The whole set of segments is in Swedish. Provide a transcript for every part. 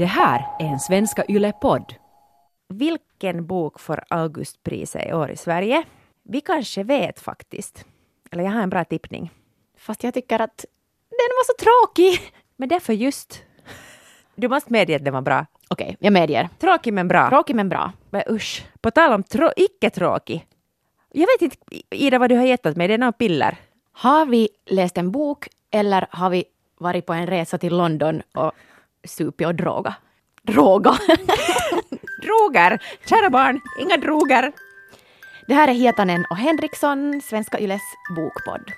Det här är en Svenska Yle-podd. Vilken bok får Augustpriset i år i Sverige? Vi kanske vet faktiskt. Eller jag har en bra tippning. Fast jag tycker att den var så tråkig. Men därför just. Du måste medge att den var bra. Okej, jag medger. Tråkig men bra. Tråkig men bra. Men usch. På tal om trå- icke-tråkig. Jag vet inte, Ida, vad du har gett åt mig. Det är några piller. Har vi läst en bok eller har vi varit på en resa till London och supit och droga? Droga! Droger! Kära barn, inga droger! Det här är Hietanen och Henriksson, Svenska Yles bokpodd.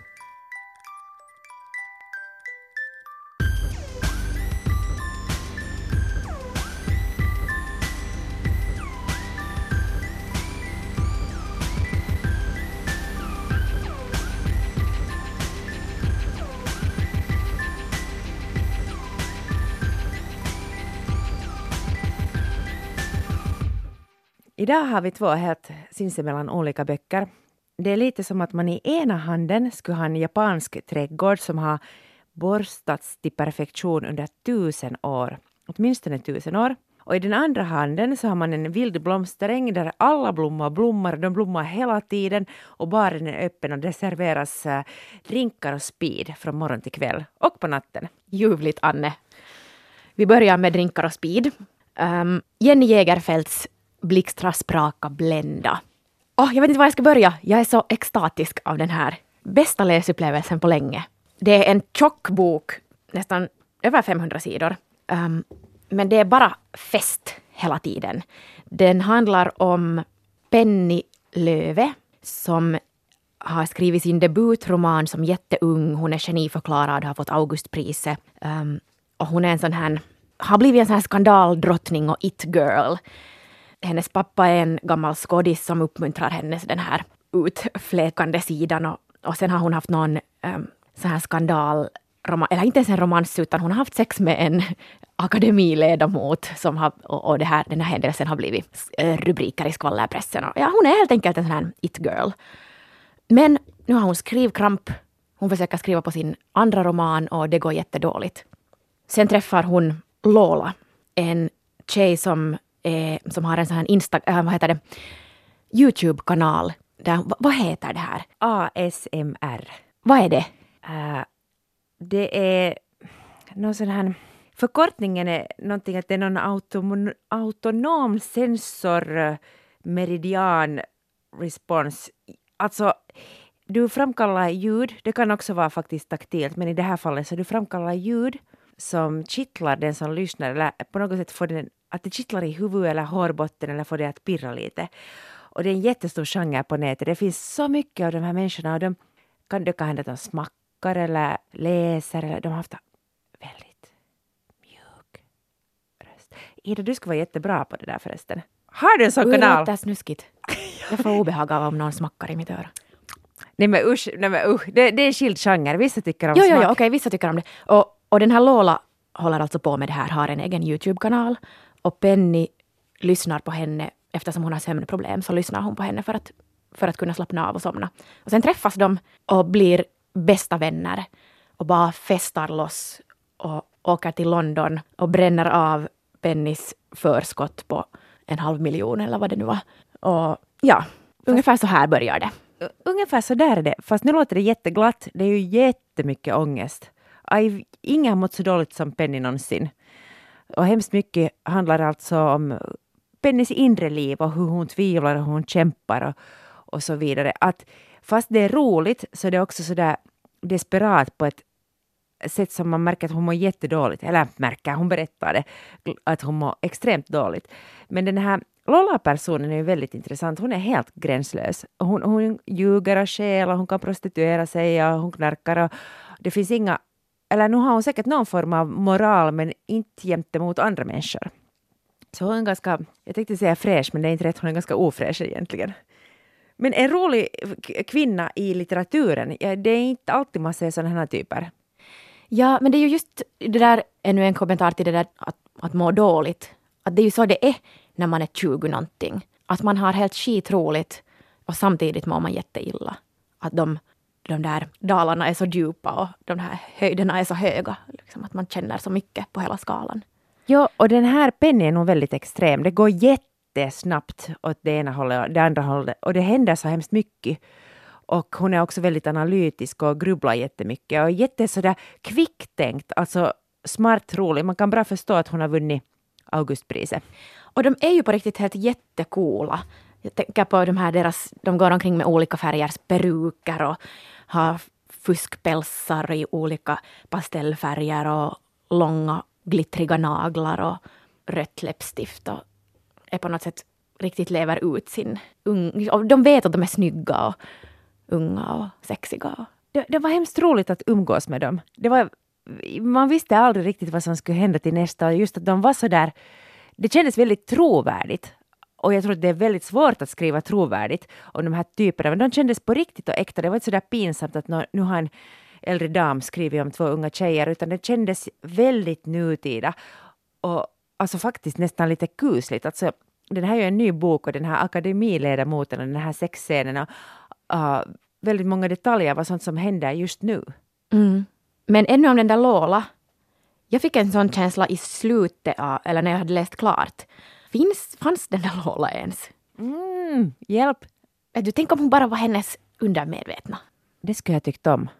Idag har vi två helt sinsemellan olika böcker. Det är lite som att man i ena handen skulle ha en japansk trädgård som har borstats till perfektion under tusen år, åtminstone tusen år. Och i den andra handen så har man en vild blomsteräng där alla blommor blommar, de blommar hela tiden och baren är öppen och det serveras äh, drinkar och speed från morgon till kväll och på natten. Ljuvligt, Anne. Vi börjar med drinkar och speed. Um, ehm, Jenny Jägerfeldts Blixtra, Spraka, blända. Oh, jag vet inte var jag ska börja. Jag är så extatisk av den här. Bästa läsupplevelsen på länge. Det är en tjock bok, nästan över 500 sidor. Um, men det är bara fest hela tiden. Den handlar om Penny Löve som har skrivit sin debutroman som jätteung. Hon är geniförklarad, har fått Augustpriset. Um, och hon är en sån här, har blivit en sån här skandaldrottning och it-girl. Hennes pappa är en gammal skådis som uppmuntrar hennes den här utfläkande sidan och, och sen har hon haft någon um, sån här skandal eller inte ens en romans, utan hon har haft sex med en akademiledamot som har, och, och det här, den här händelsen har blivit eh, rubriker i skvallerpressen. Och, ja, hon är helt enkelt en sån här it-girl. Men nu har hon skrivkramp. Hon försöker skriva på sin andra roman och det går jättedåligt. Sen träffar hon Lola, en tjej som, är, som har en sån här Insta, äh, vad heter det, Youtube-kanal. Där, vad heter det här? ASMR. Vad är det? Uh, det är någon sån här... Förkortningen är någonting att det är någon autom, autonom sensor meridian respons. Alltså, du framkallar ljud, det kan också vara faktiskt taktilt, men i det här fallet så du framkallar ljud som kittlar den som lyssnar eller på något sätt får den att det kittlar i huvudet eller hårbotten eller får det att pirra lite. Och det är en jättestor genre på nätet. Det finns så mycket av de här människorna och de kan, det kan hända att de smackar eller läser eller de har haft väldigt mjuk röst. Ida, du ska vara jättebra på det där förresten. Har du en sån kanal? Det låter snuskigt. Jag får obehag av om någon smackar i mitt öra. Nej men usch, nej men usch. Det, det är en skild genre. Vissa tycker om Jo, smak. jo, jo, okej, vissa tycker om det. Och, och den här Lola håller alltså på med det här, har en egen Youtube-kanal. Och Penny lyssnar på henne, eftersom hon har sömnproblem, så lyssnar hon på henne för att, för att kunna slappna av och somna. Och sen träffas de och blir bästa vänner och bara festar loss och åker till London och bränner av Pennys förskott på en halv miljon eller vad det nu var. Och ja, ungefär så här börjar det. Ungefär så där är det. Fast nu låter det jätteglatt. Det är ju jättemycket ångest. Aj, ingen har mått så dåligt som Penny någonsin. Och hemskt mycket handlar alltså om Pennys inre liv och hur hon tvivlar och hur hon kämpar och, och så vidare. Att fast det är roligt så är det också så där desperat på ett sätt som man märker att hon mår jättedåligt. Eller märker, hon berättar det, att hon mår extremt dåligt. Men den här Lola-personen är ju väldigt intressant. Hon är helt gränslös. Hon, hon ljuger och stjäl och hon kan prostituera sig och hon knarkar. Och det finns inga... Eller nu har hon säkert någon form av moral men inte gentemot andra människor. Så hon är ganska, jag tänkte säga fräsch men det är inte rätt, hon är ganska ofräsch egentligen. Men en rolig kvinna i litteraturen, det är inte alltid man ser sådana här typer. Ja, men det är ju just det där, ännu en kommentar till det där att, att må dåligt. Att det är ju så det är när man är 20 någonting. Att man har helt skitroligt och samtidigt mår man jätteilla. Att de, de där dalarna är så djupa och de här höjderna är så höga. Liksom att man känner så mycket på hela skalan. Ja, och den här Penny är nog väldigt extrem. Det går jättesnabbt åt det ena hållet och det andra hållet och det händer så hemskt mycket. Och hon är också väldigt analytisk och grubblar jättemycket och jätte sådär kvicktänkt, alltså smart rolig. Man kan bra förstå att hon har vunnit Augustpriset. Och de är ju på riktigt helt jättecoola. Jag tänker på de här deras, de går omkring med olika färgers peruker och har fuskpälsar i olika pastellfärger och långa glittriga naglar och rött läppstift och är på något sätt riktigt lever ut sin... Un, och de vet att de är snygga och unga och sexiga. Det, det var hemskt roligt att umgås med dem. Det var, man visste aldrig riktigt vad som skulle hända till nästa och just att de var så där... Det kändes väldigt trovärdigt. Och jag tror att det är väldigt svårt att skriva trovärdigt om de här typerna, men de kändes på riktigt och äkta. Det var inte så där pinsamt att nu har en äldre dam skrivit om två unga tjejer, utan det kändes väldigt nutida. Och alltså faktiskt nästan lite kusligt. Alltså, den här är ju en ny bok och den här akademiledamoten och den här sexscenen och uh, väldigt många detaljer var sånt som händer just nu. Mm. Men ännu om den där Lola. Jag fick en sån känsla i slutet av, eller när jag hade läst klart. Finns, fanns den där Lola ens? Mm, hjälp! Du, tänk om hon bara var hennes undermedvetna. Det skulle jag tyckt om.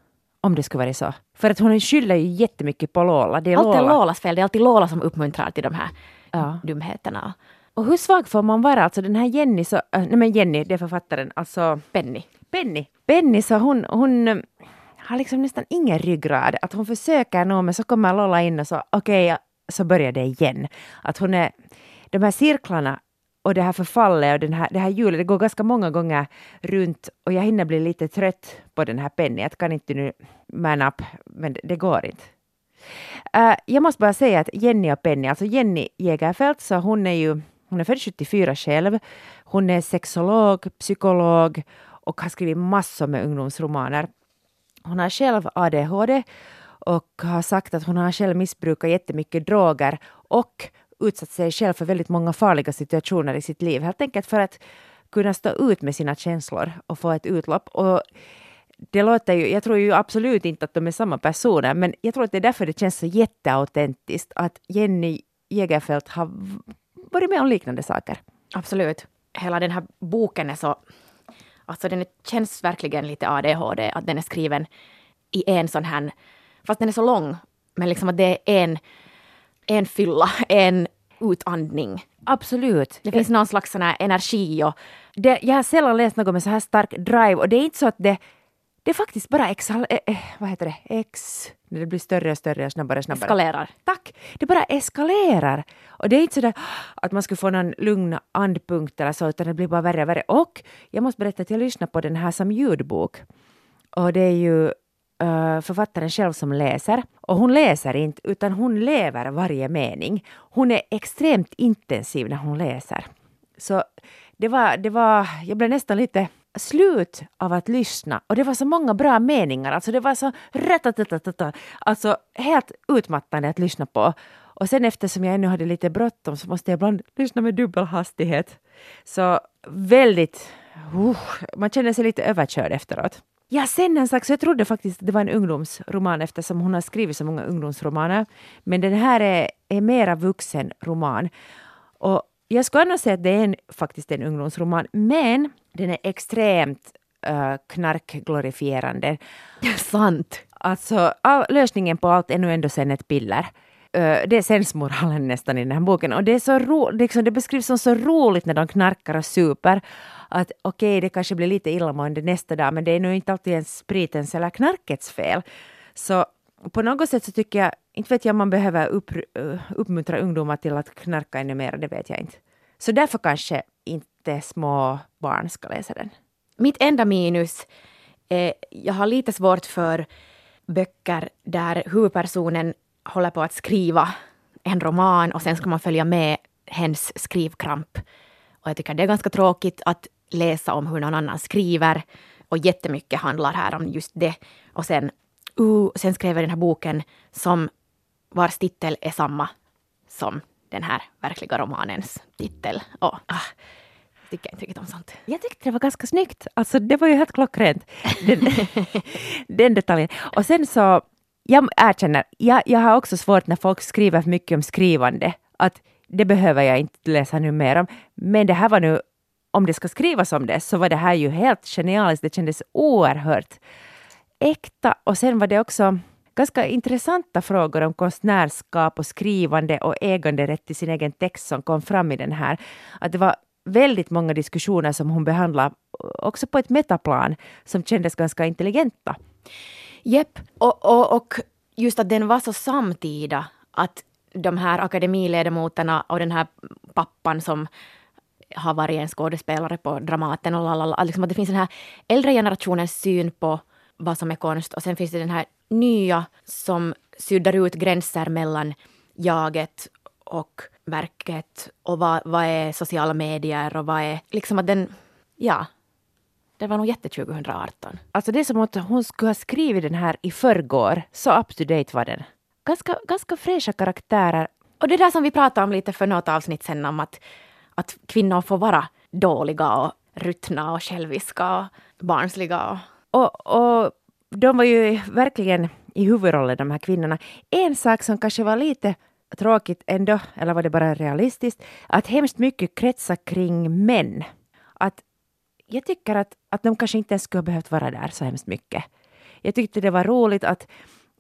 Om det skulle vara så. För att hon skyller ju jättemycket på Lola. Det är Allt är Lolas fel. Det är alltid Lola som uppmuntrar till de här ja. dumheterna. Och hur svag får man vara? Alltså den här Jenny, så, äh, nej men Jenny, det är författaren, alltså Penny. Penny. Penny, så hon, hon äh, har liksom nästan ingen ryggrad. Att hon försöker nog, men så kommer Lola in och så okej, okay, så börjar det igen. Att hon är, de här cirklarna och det här förfallet och den här, det här hjulet, det går ganska många gånger runt och jag hinner bli lite trött på den här Penny. Jag kan inte nu man up, men det, det går inte. Uh, jag måste bara säga att Jenny och Penny, alltså Jenny Jägerfeld, så hon är ju hon är född 74 själv. Hon är sexolog, psykolog och har skrivit massor med ungdomsromaner. Hon har själv ADHD och har sagt att hon har själv missbrukat jättemycket droger och utsatt sig själv för väldigt många farliga situationer i sitt liv. Helt enkelt för att kunna stå ut med sina känslor och få ett utlopp. Och det låter ju, jag tror ju absolut inte att de är samma personer, men jag tror att det är därför det känns så jätteautentiskt att Jenny Jägerfeld har varit med om liknande saker. Absolut. Hela den här boken är så... Alltså den känns verkligen lite ADHD, att den är skriven i en sån här... Fast den är så lång, men liksom att det är en, en fylla, en utandning. Absolut. Det finns någon slags sån här energi och... Det, jag har sällan läst något med så här stark drive och det är inte så att det det är faktiskt bara exhal... Eh, eh, vad heter det? Ex... Det blir större och större och snabbare och snabbare. Eskalerar. Tack! Det bara eskalerar. Och det är inte så där att man skulle få någon lugn andpunkt eller så, utan det blir bara värre och värre. Och jag måste berätta att jag lyssnar på den här som ljudbok. Och det är ju Eh, författaren själv som läser. Och hon läser inte, utan hon lever varje mening. Hon är extremt intensiv när hon läser. Så det var, det var, jag blev nästan lite slut av att lyssna och det var så många bra meningar, alltså det var så alltså helt utmattande att lyssna på. Och sen eftersom jag ännu hade lite bråttom så måste jag ibland lyssna med dubbel hastighet. Så väldigt, uh, man känner sig lite överkörd efteråt. Ja, sen en så jag trodde faktiskt det var en ungdomsroman eftersom hon har skrivit så många ungdomsromaner. Men den här är, är mera vuxen roman. Och jag skulle annars säga att det är en, faktiskt en ungdomsroman, men den är extremt uh, knarkglorifierande. Sant. Alltså, all, lösningen på allt är nu ändå sen ett piller. Eh, det är sensmoralen nästan i den här boken. Och det, är så ro, liksom, det beskrivs som så roligt när de knarkar och super. Att okej, okay, det kanske blir lite illamående nästa dag, men det är nog inte alltid ens spritens eller knarkets fel. Så på något sätt så tycker jag, inte vet jag om man behöver upp, eh, uppmuntra ungdomar till att knarka ännu mer, det vet jag inte. Så därför kanske inte små barn ska läsa den. Mitt enda minus är, jag har lite svårt för böcker där huvudpersonen håller på att skriva en roman och sen ska man följa med hens skrivkramp. Och jag tycker det är ganska tråkigt att läsa om hur någon annan skriver och jättemycket handlar här om just det. Och sen, uh, sen skrev jag den här boken som vars titel är samma som den här verkliga romanens titel. Och, ah, tycker inte riktigt om sånt. Jag tyckte det var ganska snyggt. Alltså det var ju helt klockrent. Den, den detaljen. Och sen så jag erkänner, jag, jag har också svårt när folk skriver för mycket om skrivande. Att det behöver jag inte läsa nu mer om. Men det här var nu, om det ska skrivas om det, så var det här ju helt genialiskt. Det kändes oerhört äkta. Och sen var det också ganska intressanta frågor om konstnärskap och skrivande och äganderätt till sin egen text som kom fram i den här. Att det var väldigt många diskussioner som hon behandlade eh, också på ett metaplan som kändes ganska intelligenta. Jepp, och, och, och just att den var så samtida att de här akademiledamoterna och den här pappan som har varit en skådespelare på Dramaten och lalala, liksom att det finns den här äldre generationens syn på vad som är konst och sen finns det den här nya som suddar ut gränser mellan jaget och verket och vad, vad är sociala medier och vad är liksom att den, ja, det var nog jätte 2018. Alltså det är som att hon skulle ha skrivit den här i förrgår, så up to date var den. Ganska, ganska fräscha karaktärer. Och det där som vi pratade om lite för något avsnitt sen om att, att kvinnor får vara dåliga och ruttna och själviska och barnsliga. Och, och de var ju verkligen i huvudrollen, de här kvinnorna. En sak som kanske var lite tråkigt ändå, eller var det bara realistiskt, att hemskt mycket kretsar kring män. Att jag tycker att, att de kanske inte ens skulle ha behövt vara där så hemskt mycket. Jag tyckte det var roligt att,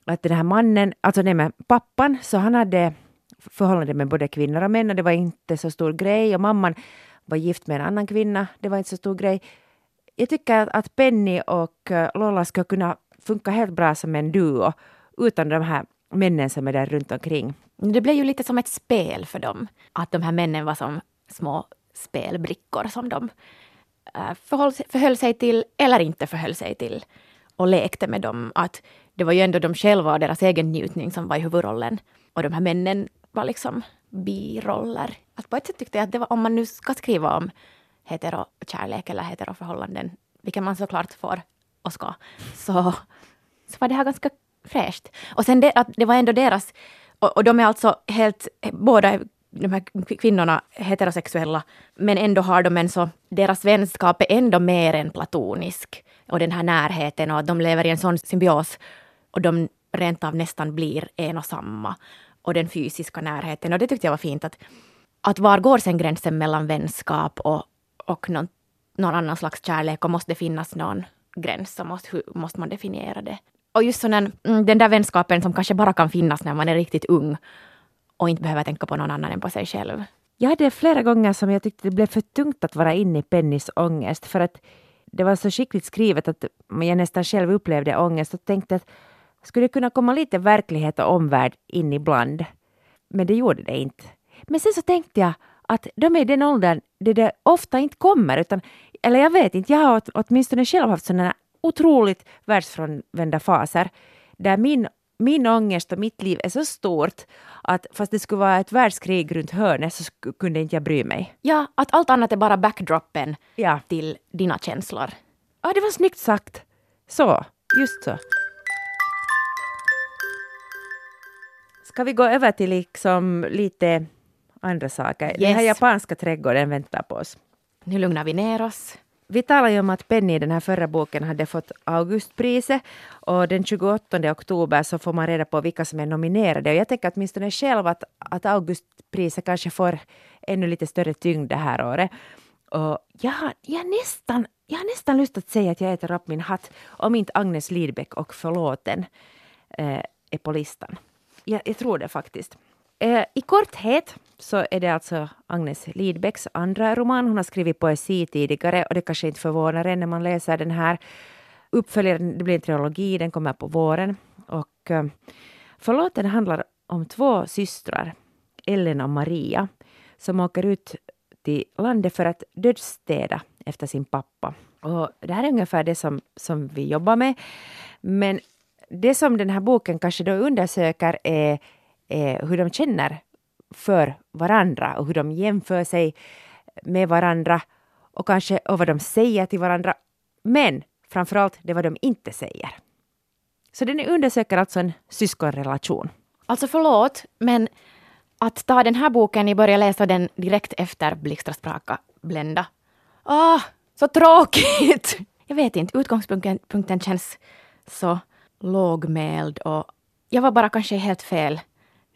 att den här mannen, alltså nej med pappan, så han hade förhållande med både kvinnor och män och det var inte så stor grej och mamman var gift med en annan kvinna, det var inte så stor grej. Jag tycker att Penny och eh, Lola ska kunna funka helt bra som en duo utan de här männen som är där runt omkring. Det blev ju lite som ett spel för dem. Att de här männen var som små spelbrickor som de Äh, förhöll, förhöll sig till eller inte förhöll sig till och lekte med dem. Att det var ju ändå de själva och deras egen njutning som var i huvudrollen. Och de här männen var liksom biroller. Att på ett sätt tyckte jag att det var, om man nu ska skriva om heterokärlek eller heteroförhållanden, vilket man såklart får och ska, så, så var det här ganska fräscht. Och sen det, att det var ändå deras, och, och de är alltså helt, båda de här kvinnorna heterosexuella, men ändå har de en så, deras vänskap är ändå mer än platonisk. Och den här närheten och att de lever i en sån symbios och de rent av nästan blir en och samma. Och den fysiska närheten. Och det tyckte jag var fint att, att var går sen gränsen mellan vänskap och, och någon, någon annan slags kärlek och måste det finnas någon gräns så måste, hur måste man definiera det. Och just sån, mm, den där vänskapen som kanske bara kan finnas när man är riktigt ung och inte behöver tänka på någon annan än på sig själv. Jag hade flera gånger som jag tyckte det blev för tungt att vara inne i Pennys ångest för att det var så skickligt skrivet att jag nästan själv upplevde ångest och tänkte att skulle det kunna komma lite verklighet och omvärld in ibland? Men det gjorde det inte. Men sen så tänkte jag att de är i den åldern där det ofta inte kommer, utan, eller jag vet inte, jag har åtminstone själv haft sådana otroligt världsfrånvända faser där min, min ångest och mitt liv är så stort att fast det skulle vara ett världskrig runt hörnet så kunde inte jag bry mig. Ja, att allt annat är bara backdroppen ja. till dina känslor. Ja, det var snyggt sagt. Så, just så. Ska vi gå över till liksom lite andra saker? Yes. Den här japanska trädgården väntar på oss. Nu lugnar vi ner oss. Vi talade ju om att Penny i den här förra boken hade fått Augustpriset och den 28 oktober så får man reda på vilka som är nominerade. Och jag tänker åtminstone själv att, att Augustpriset kanske får ännu lite större tyngd det här året. Och jag, har, jag, nästan, jag har nästan lust att säga att jag äter upp min hatt om inte Agnes Lidbeck och Förlåten eh, är på listan. Jag, jag tror det faktiskt. Eh, I korthet så är det alltså Agnes Lidbecks andra roman. Hon har skrivit poesi tidigare och det kanske inte förvånar en när man läser den här uppföljaren. Det blir en trilogi, den kommer på våren. Och eh, förlåten handlar om två systrar, Ellen och Maria, som åker ut till landet för att dödsstäda efter sin pappa. Och det här är ungefär det som, som vi jobbar med. Men det som den här boken kanske då undersöker är eh, hur de känner för varandra och hur de jämför sig med varandra och kanske och vad de säger till varandra. Men framförallt det vad de inte säger. Så den undersöker alltså en syskonrelation. Alltså förlåt, men att ta den här boken, ni börjar läsa den direkt efter Blixtra spraka blända. Ah, så tråkigt! Jag vet inte, utgångspunkten känns så lågmäld och jag var bara kanske helt fel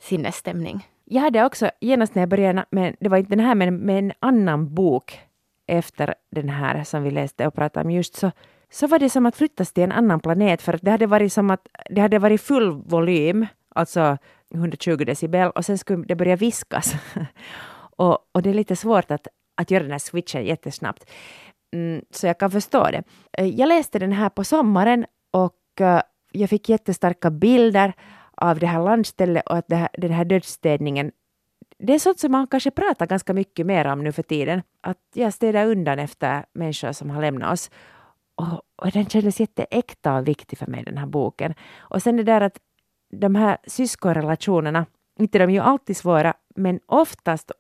sinnesstämning. Jag hade också genast när jag började, men det var inte den här, men med en annan bok efter den här som vi läste och pratade om just så, så var det som att flyttas till en annan planet för att det hade varit som att det hade varit full volym, alltså 120 decibel och sen skulle det börja viskas. och, och det är lite svårt att, att göra den här switchen jättesnabbt. Mm, så jag kan förstå det. Eh, jag läste den här på sommaren och eh, jag fick jättestarka bilder av det här landstället och att det här, den här dödsstädningen det är sånt som man kanske pratar ganska mycket mer om nu för tiden. Att jag städar undan efter människor som har lämnat oss. Och, och den kändes jätteäkta och viktig för mig, den här boken. Och sen det där att de här syskonrelationerna, inte de är ju alltid svåra, men oftast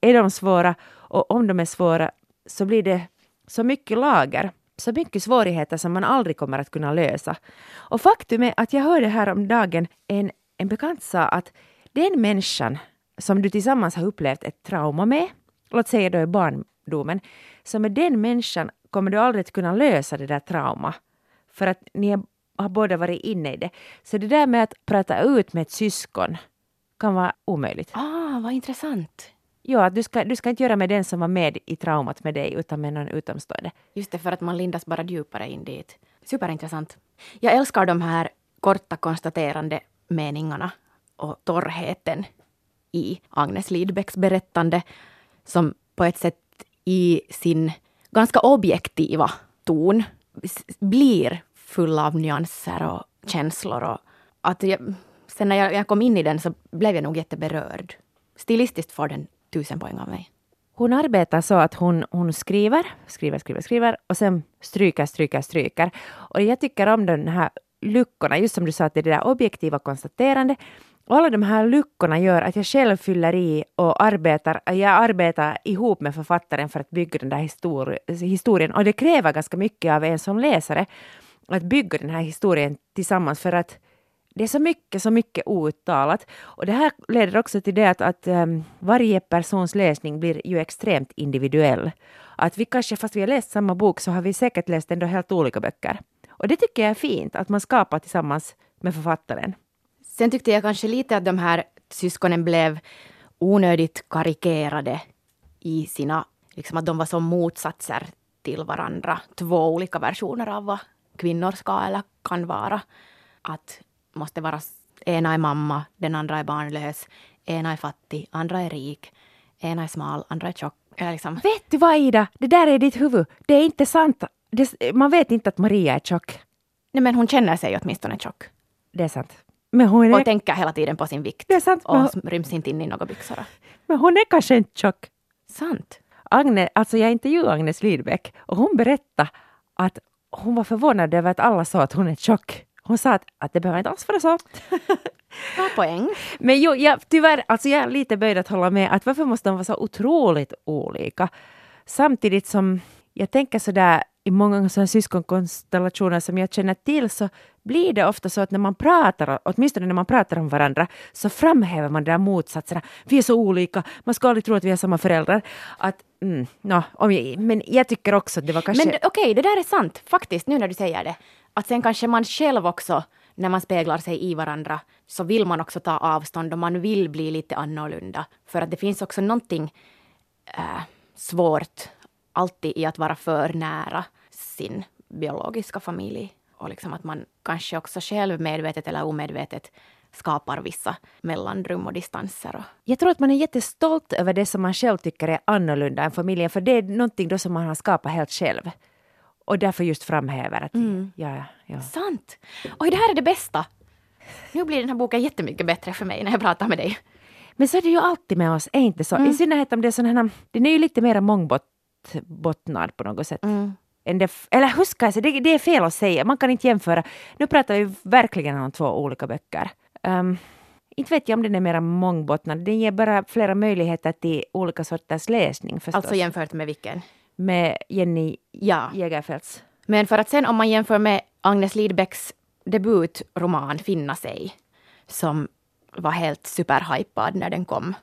är de svåra och om de är svåra så blir det så mycket lager, så mycket svårigheter som man aldrig kommer att kunna lösa. Och faktum är att jag hörde häromdagen en, en bekant sa att den människan som du tillsammans har upplevt ett trauma med, låt säga då i barndomen, så med den människan kommer du aldrig att kunna lösa det där trauma. För att ni har båda varit inne i det. Så det där med att prata ut med ett syskon kan vara omöjligt. Ah, vad intressant. Ja, du ska, du ska inte göra med den som var med i traumat med dig, utan med någon utomstående. Just det, för att man lindas bara djupare in dit. Superintressant. Jag älskar de här korta konstaterande meningarna och torrheten i Agnes Lidbecks berättande som på ett sätt i sin ganska objektiva ton blir full av nyanser och känslor. Och att jag, sen när jag, jag kom in i den så blev jag nog jätteberörd. Stilistiskt får den tusen poäng av mig. Hon arbetar så att hon, hon skriver, skriver, skriver, skriver och sen stryker, stryker, stryker. Och jag tycker om den här luckorna, just som du sa, att det är det där objektiva konstaterande. Och alla de här luckorna gör att jag själv fyller i och arbetar, jag arbetar ihop med författaren för att bygga den där histori historien. Och det kräver ganska mycket av en som läsare att bygga den här historien tillsammans för att det är så mycket, så mycket outtalat. Och det här leder också till det att, att um, varje persons läsning blir ju extremt individuell. Att vi kanske, fast vi har läst samma bok, så har vi säkert läst ändå helt olika böcker. Och det tycker jag är fint, att man skapar tillsammans med författaren. Sen tyckte jag kanske lite att de här syskonen blev onödigt karikerade i sina, liksom att de var som motsatser till varandra. Två olika versioner av vad kvinnor ska eller kan vara. Att måste vara, ena är mamma, den andra är barnlös, ena är fattig, andra är rik, ena är smal, andra är tjock. Liksom. Vet du vad Ida, det där är ditt huvud. Det är inte sant. Det, man vet inte att Maria är tjock. Nej men hon känner sig åtminstone tjock. Det är sant. Men hon är... Och tänker hela tiden på sin vikt. Det är sant. Och hon... ryms inte in i några byxor. Men hon är kanske inte tjock. Sant. Agne, alltså jag intervjuade Agnes Lidbeck och hon berättade att hon var förvånad över att alla sa att hon är tjock. Hon sa att, att det behöver inte alls vara så. Bra poäng. Men jo, jag, tyvärr, alltså jag är lite böjd att hålla med att varför måste de vara så otroligt olika? Samtidigt som jag tänker sådär i många sådana syskonkonstellationer som jag känner till så blir det ofta så att när man pratar, åtminstone när man pratar om varandra, så framhäver man de där motsatserna. Vi är så olika, man ska aldrig tro att vi är samma föräldrar. Att, mm, no, om jag, men jag tycker också att det var kanske... Men okej, okay, det där är sant faktiskt, nu när du säger det. Att sen kanske man själv också, när man speglar sig i varandra, så vill man också ta avstånd och man vill bli lite annorlunda. För att det finns också någonting äh, svårt alltid i att vara för nära sin biologiska familj. Och liksom att man kanske också själv medvetet eller omedvetet skapar vissa mellanrum och distanser. Jag tror att man är jättestolt över det som man själv tycker är annorlunda än familjen, för det är någonting då som man har skapat helt själv. Och därför just framhäver att... Mm. Ja, ja. Sant! Och det här är det bästa! Nu blir den här boken jättemycket bättre för mig när jag pratar med dig. Men så är det ju alltid med oss, är inte så? Mm. I synnerhet om det är sådana här... Den är ju lite mer mångbottnad på något sätt. Mm. Det, eller hur ska jag säga, det, det, är fel att säga, man kan inte jämföra. Nu pratar vi verkligen om två olika böcker. Um, inte vet jag om den är mer mångbottnad, den ger bara flera möjligheter till olika sorters läsning förstås. Alltså jämfört med vilken? Med Jenny ja. Jägerfeldts. Men för att sen om man jämför med Agnes Lidbecks debutroman Finna sig, som var helt superhypad när den kom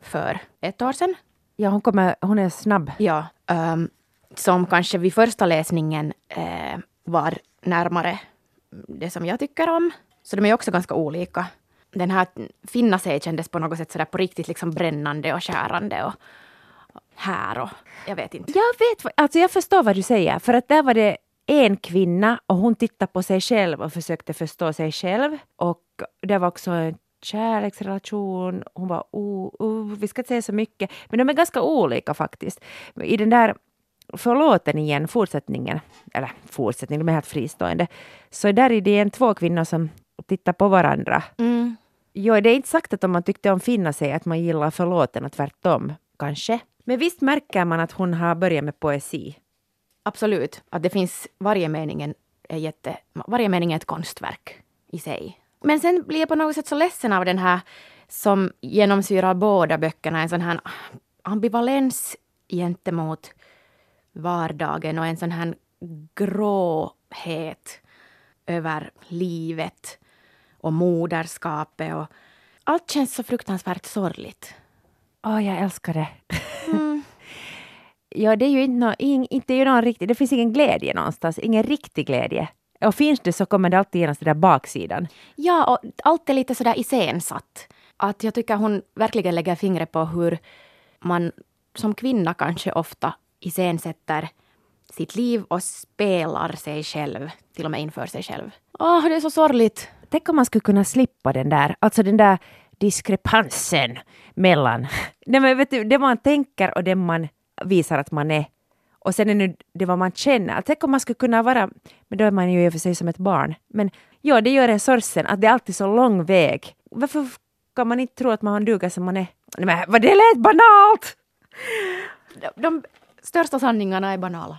för ett år sedan. Ja, hon, kommer, hon är snabb. Ja. Um, som kanske vid första läsningen eh, var närmare det som jag tycker om. Så de är också ganska olika. Den här finna sig kändes på något sätt sådär på riktigt liksom brännande och skärande och här och jag vet inte. Jag vet, alltså jag förstår vad du säger, för att där var det en kvinna och hon tittade på sig själv och försökte förstå sig själv. Och det var också en kärleksrelation. Hon var, oh, oh, vi ska inte säga så mycket, men de är ganska olika faktiskt. I den där förlåten igen, fortsättningen, eller fortsättningen, de är helt fristående, så där är det en två kvinnor som tittar på varandra. Mm. Jo, det är inte sagt att om man tyckte om finna sig att man gillar förlåten och tvärtom, kanske. Men visst märker man att hon har börjat med poesi. Absolut, att det finns varje meningen är jätte, varje mening är ett konstverk i sig. Men sen blir jag på något sätt så ledsen av den här som genomsyrar båda böckerna, en sån här ambivalens gentemot vardagen och en sån här gråhet över livet och moderskapet. Och allt känns så fruktansvärt sorgligt. Åh, oh, jag älskar det. Ja, det är ju inte, no, inte ju någon riktig, det finns ingen glädje någonstans, ingen riktig glädje. Och finns det så kommer det alltid genast den där baksidan. Ja, och allt är lite sådär iscensatt. Att jag tycker hon verkligen lägger fingret på hur man som kvinna kanske ofta iscensätter sitt liv och spelar sig själv, till och med inför sig själv. Åh, oh, det är så sorgligt. Tänk om man skulle kunna slippa den där, alltså den där diskrepansen mellan nej men vet du, det man tänker och det man visar att man är. Och sen är det, det vad man känner. Tänk om man skulle kunna vara, men då är man ju i och för sig som ett barn. Men ja, det gör en sorgsen att det är alltid så lång väg. Varför kan man inte tro att man duger som man är? Nej, men vad det lät banalt! De, de största sanningarna är banala.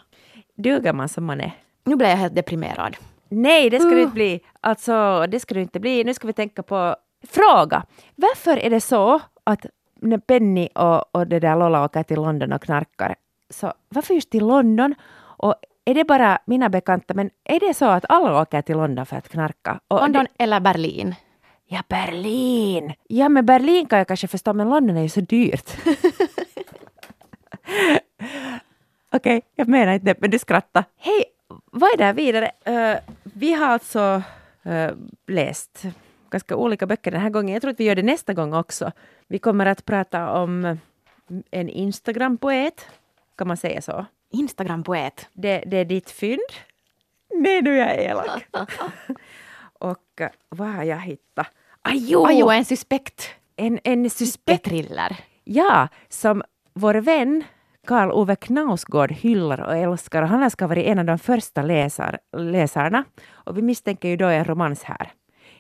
Duger man som man är? Nu blir jag helt deprimerad. Nej, det ska uh. du inte bli. Alltså, det ska du inte bli. Nu ska vi tänka på Fråga! Varför är det så att när Penny och, och det där Lola åker till London och knarkar, så varför just till London? Och är det bara mina bekanta, men är det så att alla åker till London för att knarka? Och London det, eller Berlin? Ja, Berlin! Ja, men Berlin kan jag kanske förstå, men London är ju så dyrt. Okej, okay, jag menar inte men du skrattar. Hej, vad är det här vidare? Uh, vi har alltså uh, läst ganska olika böcker den här gången. Jag tror att vi gör det nästa gång också. Vi kommer att prata om en Instagram-poet. Kan man säga så? Instagram-poet? Det, det är ditt fynd. Nej, nu är jag elak. Och uh, vad har jag hittat? Ajo! Ajo, en suspekt. En, en suspekt. Thriller. Ja, som vår vän Karl Ove Knausgård hyllar och älskar. Och han ska vara en av de första läsar, läsarna. Och vi misstänker ju då en romans här.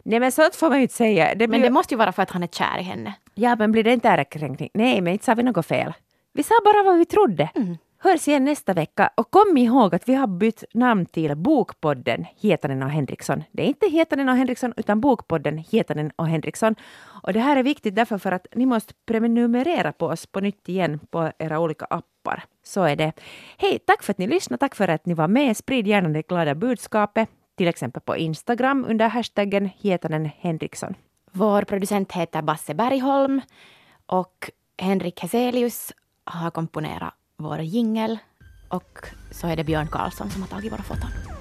Nej men sånt får man ju inte säga. Det men det måste ju vara för att han är kär i henne. Ja men blir det inte ärekränkning? Nej men inte sa vi något fel. Vi sa bara vad vi trodde. Mm. Hörs igen nästa vecka och kom ihåg att vi har bytt namn till Bokpodden Hietanen och Henriksson. Det är inte Hietanen och Henriksson utan Bokpodden Hietanen och Henriksson. Och det här är viktigt därför för att ni måste prenumerera på oss på nytt igen på era olika appar. Så är det. Hej, tack för att ni lyssnade, tack för att ni var med. Sprid gärna det glada budskapet till exempel på Instagram under hashtaggen Hietanen Henriksson. Vår producent heter Basse Bergholm och Henrik Heselius har komponerat vår jingel och så är det Björn Karlsson som har tagit våra foton.